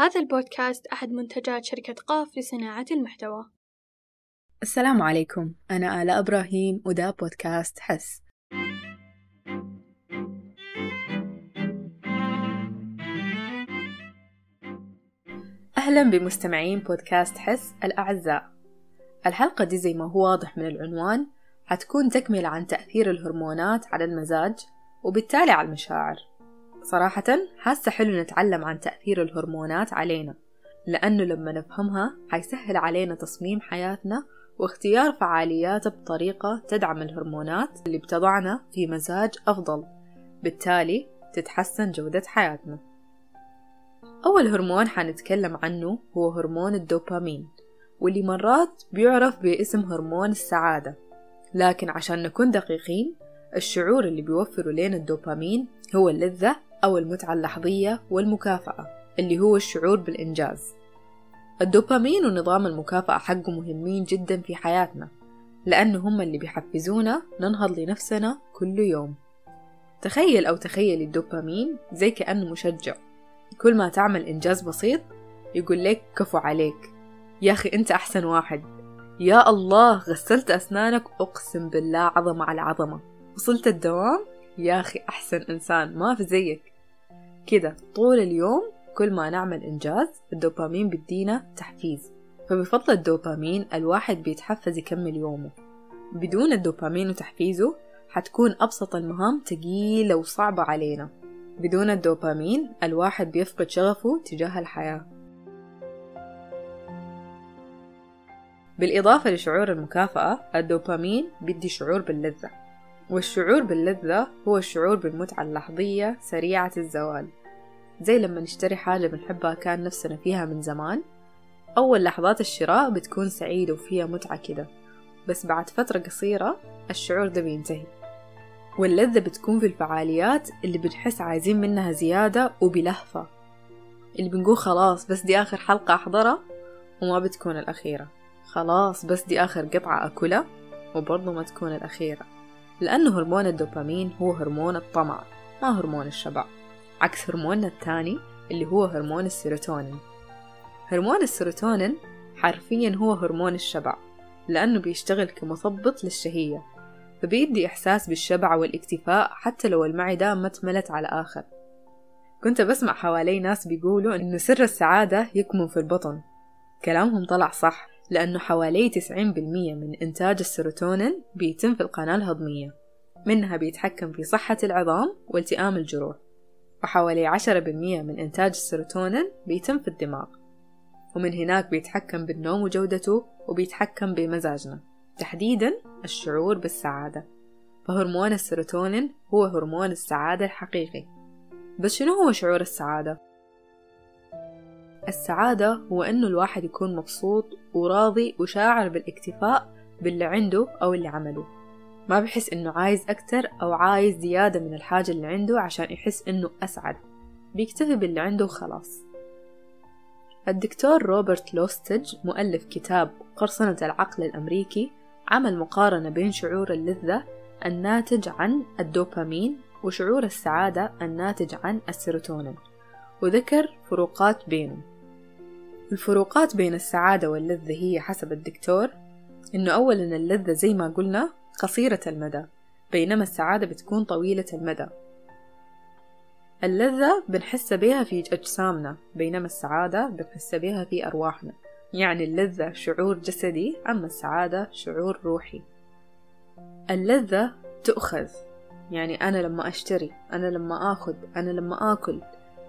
هذا البودكاست أحد منتجات شركة قاف لصناعة المحتوى. السلام عليكم. أنا آلاء إبراهيم وده بودكاست حس. أهلا بمستمعين بودكاست حس الأعزاء. الحلقة دي زي ما هو واضح من العنوان حتكون تكملة عن تأثير الهرمونات على المزاج وبالتالي على المشاعر. صراحة حاسة حلو نتعلم عن تأثير الهرمونات علينا لأنه لما نفهمها حيسهل علينا تصميم حياتنا واختيار فعالياتها بطريقة تدعم الهرمونات اللي بتضعنا في مزاج أفضل بالتالي تتحسن جودة حياتنا. أول هرمون حنتكلم عنه هو هرمون الدوبامين واللي مرات بيعرف باسم هرمون السعادة. لكن عشان نكون دقيقين الشعور اللي بيوفره لنا الدوبامين هو اللذة أو المتعة اللحظية والمكافأة اللي هو الشعور بالإنجاز. الدوبامين ونظام المكافأة حقه مهمين جدا في حياتنا لأنه هم اللي بيحفزونا ننهض لنفسنا كل يوم. تخيل أو تخيل الدوبامين زي كأنه مشجع. كل ما تعمل إنجاز بسيط يقول لك كفو عليك. يا أخي أنت أحسن واحد. يا الله غسلت أسنانك أقسم بالله عظمة على عظمة. وصلت الدوام؟ يا أخي أحسن إنسان ما في زيك. كده طول اليوم كل ما نعمل إنجاز الدوبامين بيدينا تحفيز. فبفضل الدوبامين الواحد بيتحفز يكمل يومه. بدون الدوبامين وتحفيزه حتكون أبسط المهام تقيلة وصعبة علينا. بدون الدوبامين الواحد بيفقد شغفه تجاه الحياة. بالإضافة لشعور المكافأة الدوبامين بيدي شعور باللذة. والشعور باللذة هو الشعور بالمتعة اللحظية سريعة الزوال. زي لما نشتري حاجة بنحبها كان نفسنا فيها من زمان أول لحظات الشراء بتكون سعيدة وفيها متعة كده بس بعد فترة قصيرة الشعور ده بينتهي. واللذة بتكون في الفعاليات اللي بنحس عايزين منها زيادة وبلهفة اللي بنقول خلاص بس دي آخر حلقة أحضرها وما بتكون الأخيرة. خلاص بس دي آخر قطعة أكلها وبرضه ما تكون الأخيرة. لأنه هرمون الدوبامين هو هرمون الطمع ما هرمون الشبع. عكس هرموننا الثاني اللي هو هرمون السيروتونين. هرمون السيروتونين حرفيا هو هرمون الشبع لأنه بيشتغل كمثبط للشهية فبيدي إحساس بالشبع والاكتفاء حتى لو المعدة ما تملت على آخر. كنت بسمع حوالي ناس بيقولوا إنه سر السعادة يكمن في البطن. كلامهم طلع صح. لأنه حوالي 90% من إنتاج السيروتونين بيتم في القناة الهضمية. منها بيتحكم في صحة العظام والتئام الجروح. وحوالي عشرة بالمية من إنتاج السيروتونين بيتم في الدماغ. ومن هناك بيتحكم بالنوم وجودته وبيتحكم بمزاجنا. تحديدا الشعور بالسعادة. فهرمون السيروتونين هو هرمون السعادة الحقيقي. بس شنو هو شعور السعادة؟ السعادة هو إنه الواحد يكون مبسوط وراضي وشاعر بالاكتفاء باللي عنده أو اللي عمله. ما بحس إنه عايز أكتر أو عايز زيادة من الحاجة اللي عنده عشان يحس إنه أسعد. بيكتفي باللي عنده وخلاص. الدكتور روبرت لوستج مؤلف كتاب قرصنة العقل الأمريكي عمل مقارنة بين شعور اللذة الناتج عن الدوبامين وشعور السعادة الناتج عن السيروتونين وذكر فروقات بينهم. الفروقات بين السعادة واللذة هي حسب الدكتور إنه أولا اللذة زي ما قلنا قصيرة المدى بينما السعادة بتكون طويلة المدى. اللذة بنحس بها في أجسامنا بينما السعادة بنحس بها في أرواحنا. يعني اللذة شعور جسدي أما السعادة شعور روحي. اللذة تؤخذ. يعني أنا لما أشتري أنا لما آخذ أنا لما آكل.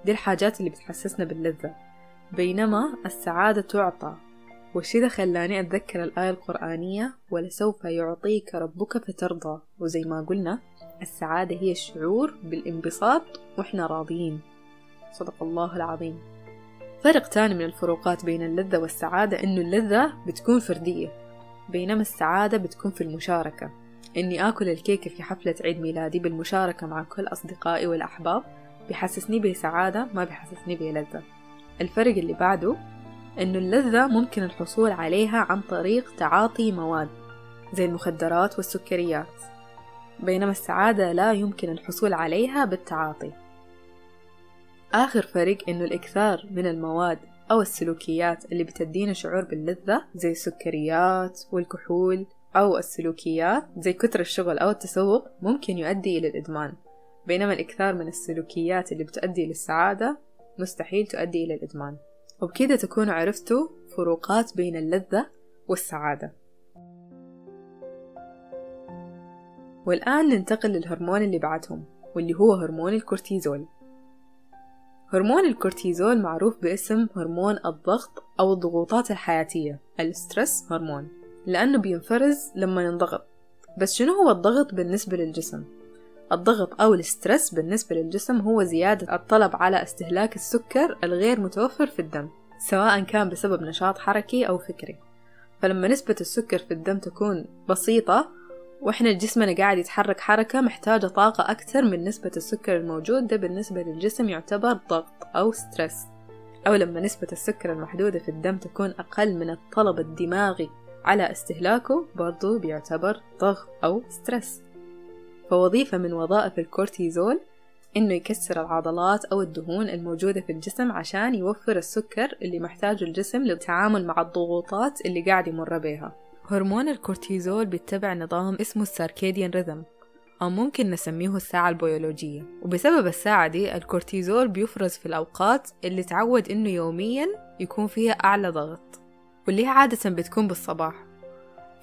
دي الحاجات اللي بتحسسنا باللذة. بينما السعادة تعطى. ده خلاني أتذكر الآية القرآنية ولسوف يعطيك ربك فترضى وزي ما قلنا السعادة هي الشعور بالانبساط وإحنا راضيين. صدق الله العظيم. فرق تاني من الفروقات بين اللذة والسعادة إنه اللذة بتكون فردية بينما السعادة بتكون في المشاركة. إني آكل الكيكة في حفلة عيد ميلادي بالمشاركة مع كل أصدقائي والأحباب بيحسسني بسعادة ما بيحسسني بلذة. الفرق اللي بعده إنه اللذة ممكن الحصول عليها عن طريق تعاطي مواد زي المخدرات والسكريات بينما السعادة لا يمكن الحصول عليها بالتعاطي. آخر فرق إنه الإكثار من المواد أو السلوكيات اللي بتدينا شعور باللذة زي السكريات والكحول أو السلوكيات زي كتر الشغل أو التسوق ممكن يؤدي إلى الإدمان بينما الإكثار من السلوكيات اللي بتؤدي للسعادة مستحيل تؤدي إلى الإدمان. وبكذا تكونوا عرفتوا فروقات بين اللذة والسعادة. والآن ننتقل للهرمون اللي بعدهم واللي هو هرمون الكورتيزول. هرمون الكورتيزول معروف باسم هرمون الضغط أو الضغوطات الحياتية ال stress hormone لأنه بينفرز لما ينضغط. بس شنو هو الضغط بالنسبة للجسم؟ الضغط أو ال stress بالنسبة للجسم هو زيادة الطلب على استهلاك السكر الغير متوفر في الدم سواء كان بسبب نشاط حركي أو فكري. فلما نسبة السكر في الدم تكون بسيطة وإحنا جسمنا قاعد يتحرك حركة محتاجة طاقة أكثر من نسبة السكر الموجود ده بالنسبة للجسم يعتبر ضغط أو stress. أو لما نسبة السكر المحدودة في الدم تكون أقل من الطلب الدماغي على استهلاكه برضو بيعتبر ضغط أو stress. فوظيفة من وظائف الكورتيزول إنه يكسر العضلات أو الدهون الموجودة في الجسم عشان يوفر السكر اللي محتاجه الجسم للتعامل مع الضغوطات اللي قاعد يمر بيها. هرمون الكورتيزول بيتبع نظام اسمه ال circadian rhythm أو ممكن نسميه الساعة البيولوجية. وبسبب الساعة دي الكورتيزول بيفرز في الأوقات اللي تعود إنه يوميا يكون فيها أعلى ضغط واللي عادة بتكون بالصباح.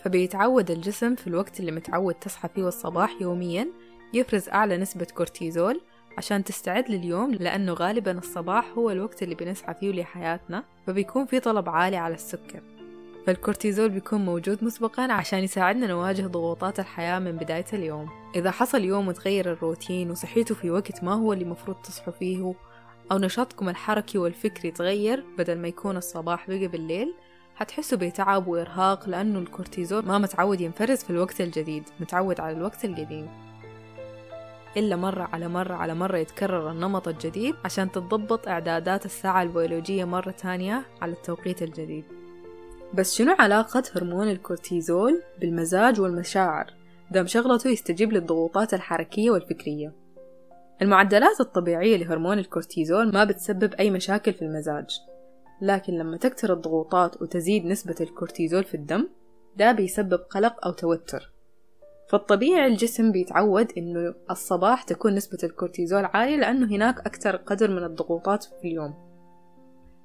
فبيتعود الجسم في الوقت اللي متعود تصحى فيه الصباح يوميا يفرز أعلى نسبة كورتيزول عشان تستعد لليوم لأنه غالبا الصباح هو الوقت اللي بنسعى فيه لحياتنا فبيكون في طلب عالي على السكر. فالكورتيزول بيكون موجود مسبقا عشان يساعدنا نواجه ضغوطات الحياة من بداية اليوم. إذا حصل يوم وتغير الروتين وصحيتوا في وقت ما هو اللي مفروض تصحوا فيه أو نشاطكم الحركي والفكري تغير بدل ما يكون الصباح بقى بالليل حتحسوا بتعب وإرهاق لأنه الكورتيزول ما متعود ينفرز في الوقت الجديد متعود على الوقت القديم. إلا مرة على مرة على مرة يتكرر النمط الجديد عشان تتضبط إعدادات الساعة البيولوجية مرة تانية على التوقيت الجديد. بس شنو علاقة هرمون الكورتيزول بالمزاج والمشاعر؟ دام شغلته يستجيب للضغوطات الحركية والفكرية. المعدلات الطبيعية لهرمون الكورتيزول ما بتسبب أي مشاكل في المزاج. لكن لما تكتر الضغوطات وتزيد نسبة الكورتيزول في الدم ده بيسبب قلق أو توتر. فالطبيعي الجسم بيتعود إنه الصباح تكون نسبة الكورتيزول عالية لأنه هناك أكثر قدر من الضغوطات في اليوم.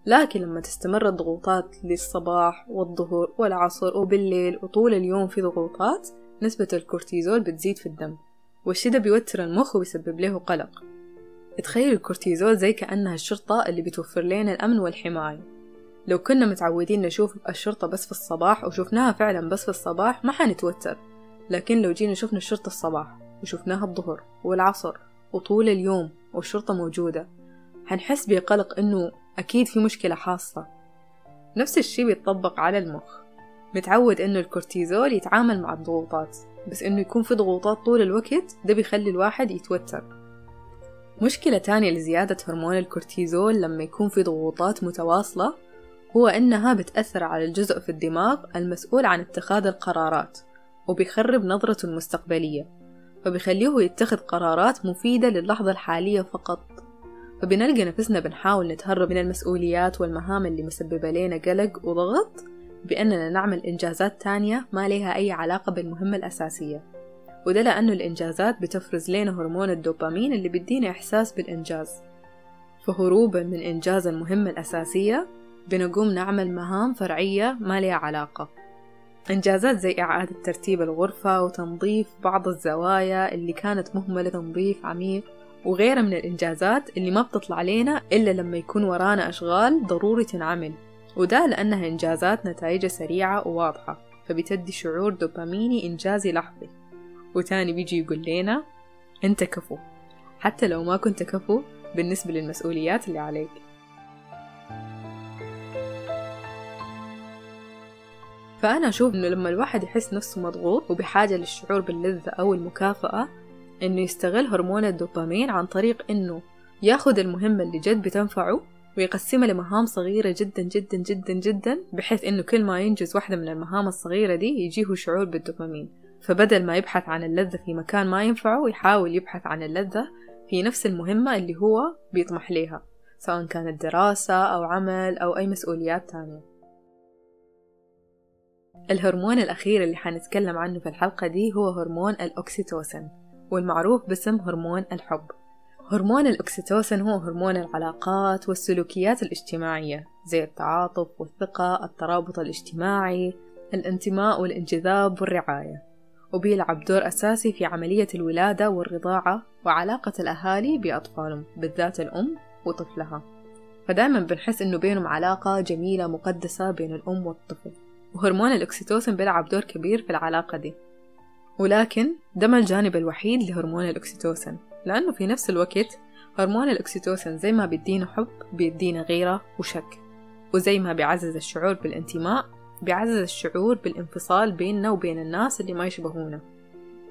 لكن لما تستمر الضغوطات للصباح والظهر والعصر وبالليل وطول اليوم في ضغوطات نسبة الكورتيزول بتزيد في الدم والشي ده بيوتر المخ وبيسبب له قلق. تخيل الكورتيزول زي كأنها الشرطة اللي بتوفر لنا الأمن والحماية. لو كنا متعودين نشوف الشرطة بس في الصباح وشوفناها فعلا بس في الصباح ما حنتوتر. لكن لو جينا شفنا الشرطة الصباح وشفناها الظهر والعصر وطول اليوم والشرطة موجودة حنحس بقلق إنه أكيد في مشكلة حاصلة. نفس الشي بيتطبق على المخ. متعود إنه الكورتيزول يتعامل مع الضغوطات بس إنه يكون في ضغوطات طول الوقت ده بيخلي الواحد يتوتر. مشكلة تانية لزيادة هرمون الكورتيزول لما يكون في ضغوطات متواصلة هو إنها بتأثر على الجزء في الدماغ المسؤول عن اتخاذ القرارات وبيخرب نظرته المستقبلية فبيخليه يتخذ قرارات مفيدة للحظة الحالية فقط. فبنلقى نفسنا بنحاول نتهرب من المسؤوليات والمهام اللي مسببة لنا قلق وضغط بأننا نعمل إنجازات تانية ما لها أي علاقة بالمهمة الأساسية. وده لأنه الإنجازات بتفرز لنا هرمون الدوبامين اللي بيدينا إحساس بالإنجاز. فهروبا من إنجاز المهمة الأساسية بنقوم نعمل مهام فرعية ما لها علاقة. إنجازات زي إعادة ترتيب الغرفة وتنظيف بعض الزوايا اللي كانت مهملة تنظيف عميق وغيرها من الإنجازات اللي ما بتطلع لينا إلا لما يكون ورانا أشغال ضروري تنعمل. وده لأنها إنجازات نتائجها سريعة وواضحة فبتدي شعور دوباميني إنجازي لحظي. وتاني بيجي يقول لنا أنت كفو حتى لو ما كنت كفو بالنسبة للمسؤوليات اللي عليك. فأنا أشوف إنه لما الواحد يحس نفسه مضغوط وبحاجة للشعور باللذة أو المكافأة إنه يستغل هرمون الدوبامين عن طريق إنه ياخد المهمة اللي جد بتنفعه ويقسمها لمهام صغيرة جدا جدا جدا جدا بحيث إنه كل ما ينجز واحدة من المهام الصغيرة دي يجيه شعور بالدوبامين. فبدل ما يبحث عن اللذة في مكان ما ينفعه يحاول يبحث عن اللذة في نفس المهمة اللي هو بيطمح ليها سواء كانت دراسة أو عمل أو أي مسؤوليات تانية. الهرمون الأخير اللي حنتكلم عنه في الحلقة دي هو هرمون الأكسيتوسن والمعروف باسم هرمون الحب. هرمون الأكسيتوسن هو هرمون العلاقات والسلوكيات الاجتماعية زي التعاطف والثقة الترابط الاجتماعي الانتماء والانجذاب والرعاية. وبيلعب دور أساسي في عملية الولادة والرضاعة وعلاقة الأهالي بأطفالهم بالذات الأم وطفلها. فدائما بنحس إنه بينهم علاقة جميلة مقدسة بين الأم والطفل. وهرمون الأكسيتوسن بيلعب دور كبير في العلاقة دي. ولكن ده ما الجانب الوحيد لهرمون الأكسيتوسن لأنه في نفس الوقت هرمون الأكسيتوسن زي ما بيدينا حب بيدينا غيرة وشك وزي ما بيعزز الشعور بالانتماء بيعزز الشعور بالانفصال بيننا وبين الناس اللي ما يشبهونا.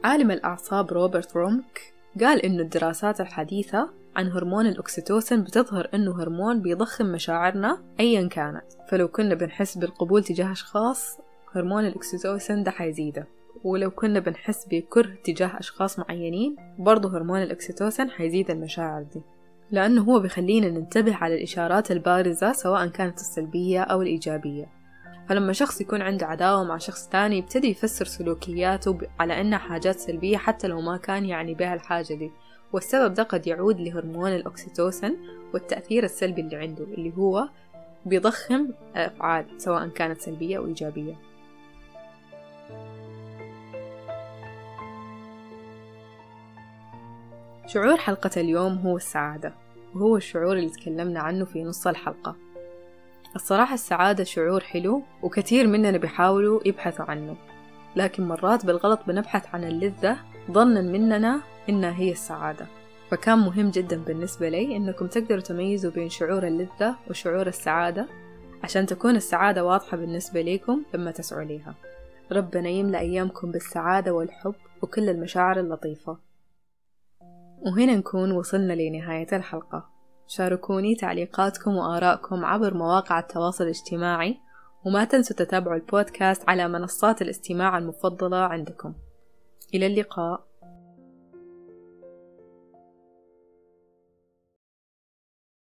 عالم الأعصاب روبرت رومك قال إنه الدراسات الحديثة عن هرمون الأكسيتوسن بتظهر إنه هرمون بيضخم مشاعرنا أيا كانت. فلو كنا بنحس بالقبول تجاه أشخاص هرمون الأكسيتوسن ده حيزيده. ولو كنا بنحس بكره تجاه أشخاص معينين برضه هرمون الأكسيتوسن حيزيد المشاعر دي. لأنه هو بيخلينا ننتبه على الإشارات البارزة سواء كانت السلبية أو الإيجابية. فلما شخص يكون عنده عداوة مع شخص تاني يبتدي يفسر سلوكياته على إنها حاجات سلبية حتى لو ما كان يعني بها الحاجة دي. والسبب ده قد يعود لهرمون الأكسيتوسن والتأثير السلبي اللي عنده اللي هو بيضخم أفعال سواء كانت سلبية أو إيجابية. شعور حلقة اليوم هو السعادة وهو الشعور اللي تكلمنا عنه في نص الحلقة. الصراحة السعادة شعور حلو وكثير مننا بيحاولوا يبحثوا عنه لكن مرات بالغلط بنبحث عن اللذة ظنا مننا إنها هي السعادة. فكان مهم جدا بالنسبة لي إنكم تقدروا تميزوا بين شعور اللذة وشعور السعادة عشان تكون السعادة واضحة بالنسبة ليكم لما تسعوا ليها. ربنا يملأ أيامكم بالسعادة والحب وكل المشاعر اللطيفة. وهنا نكون وصلنا لنهاية الحلقة. شاركوني تعليقاتكم وآرائكم عبر مواقع التواصل الاجتماعي وما تنسوا تتابعوا البودكاست على منصات الاستماع المفضلة عندكم. إلى اللقاء.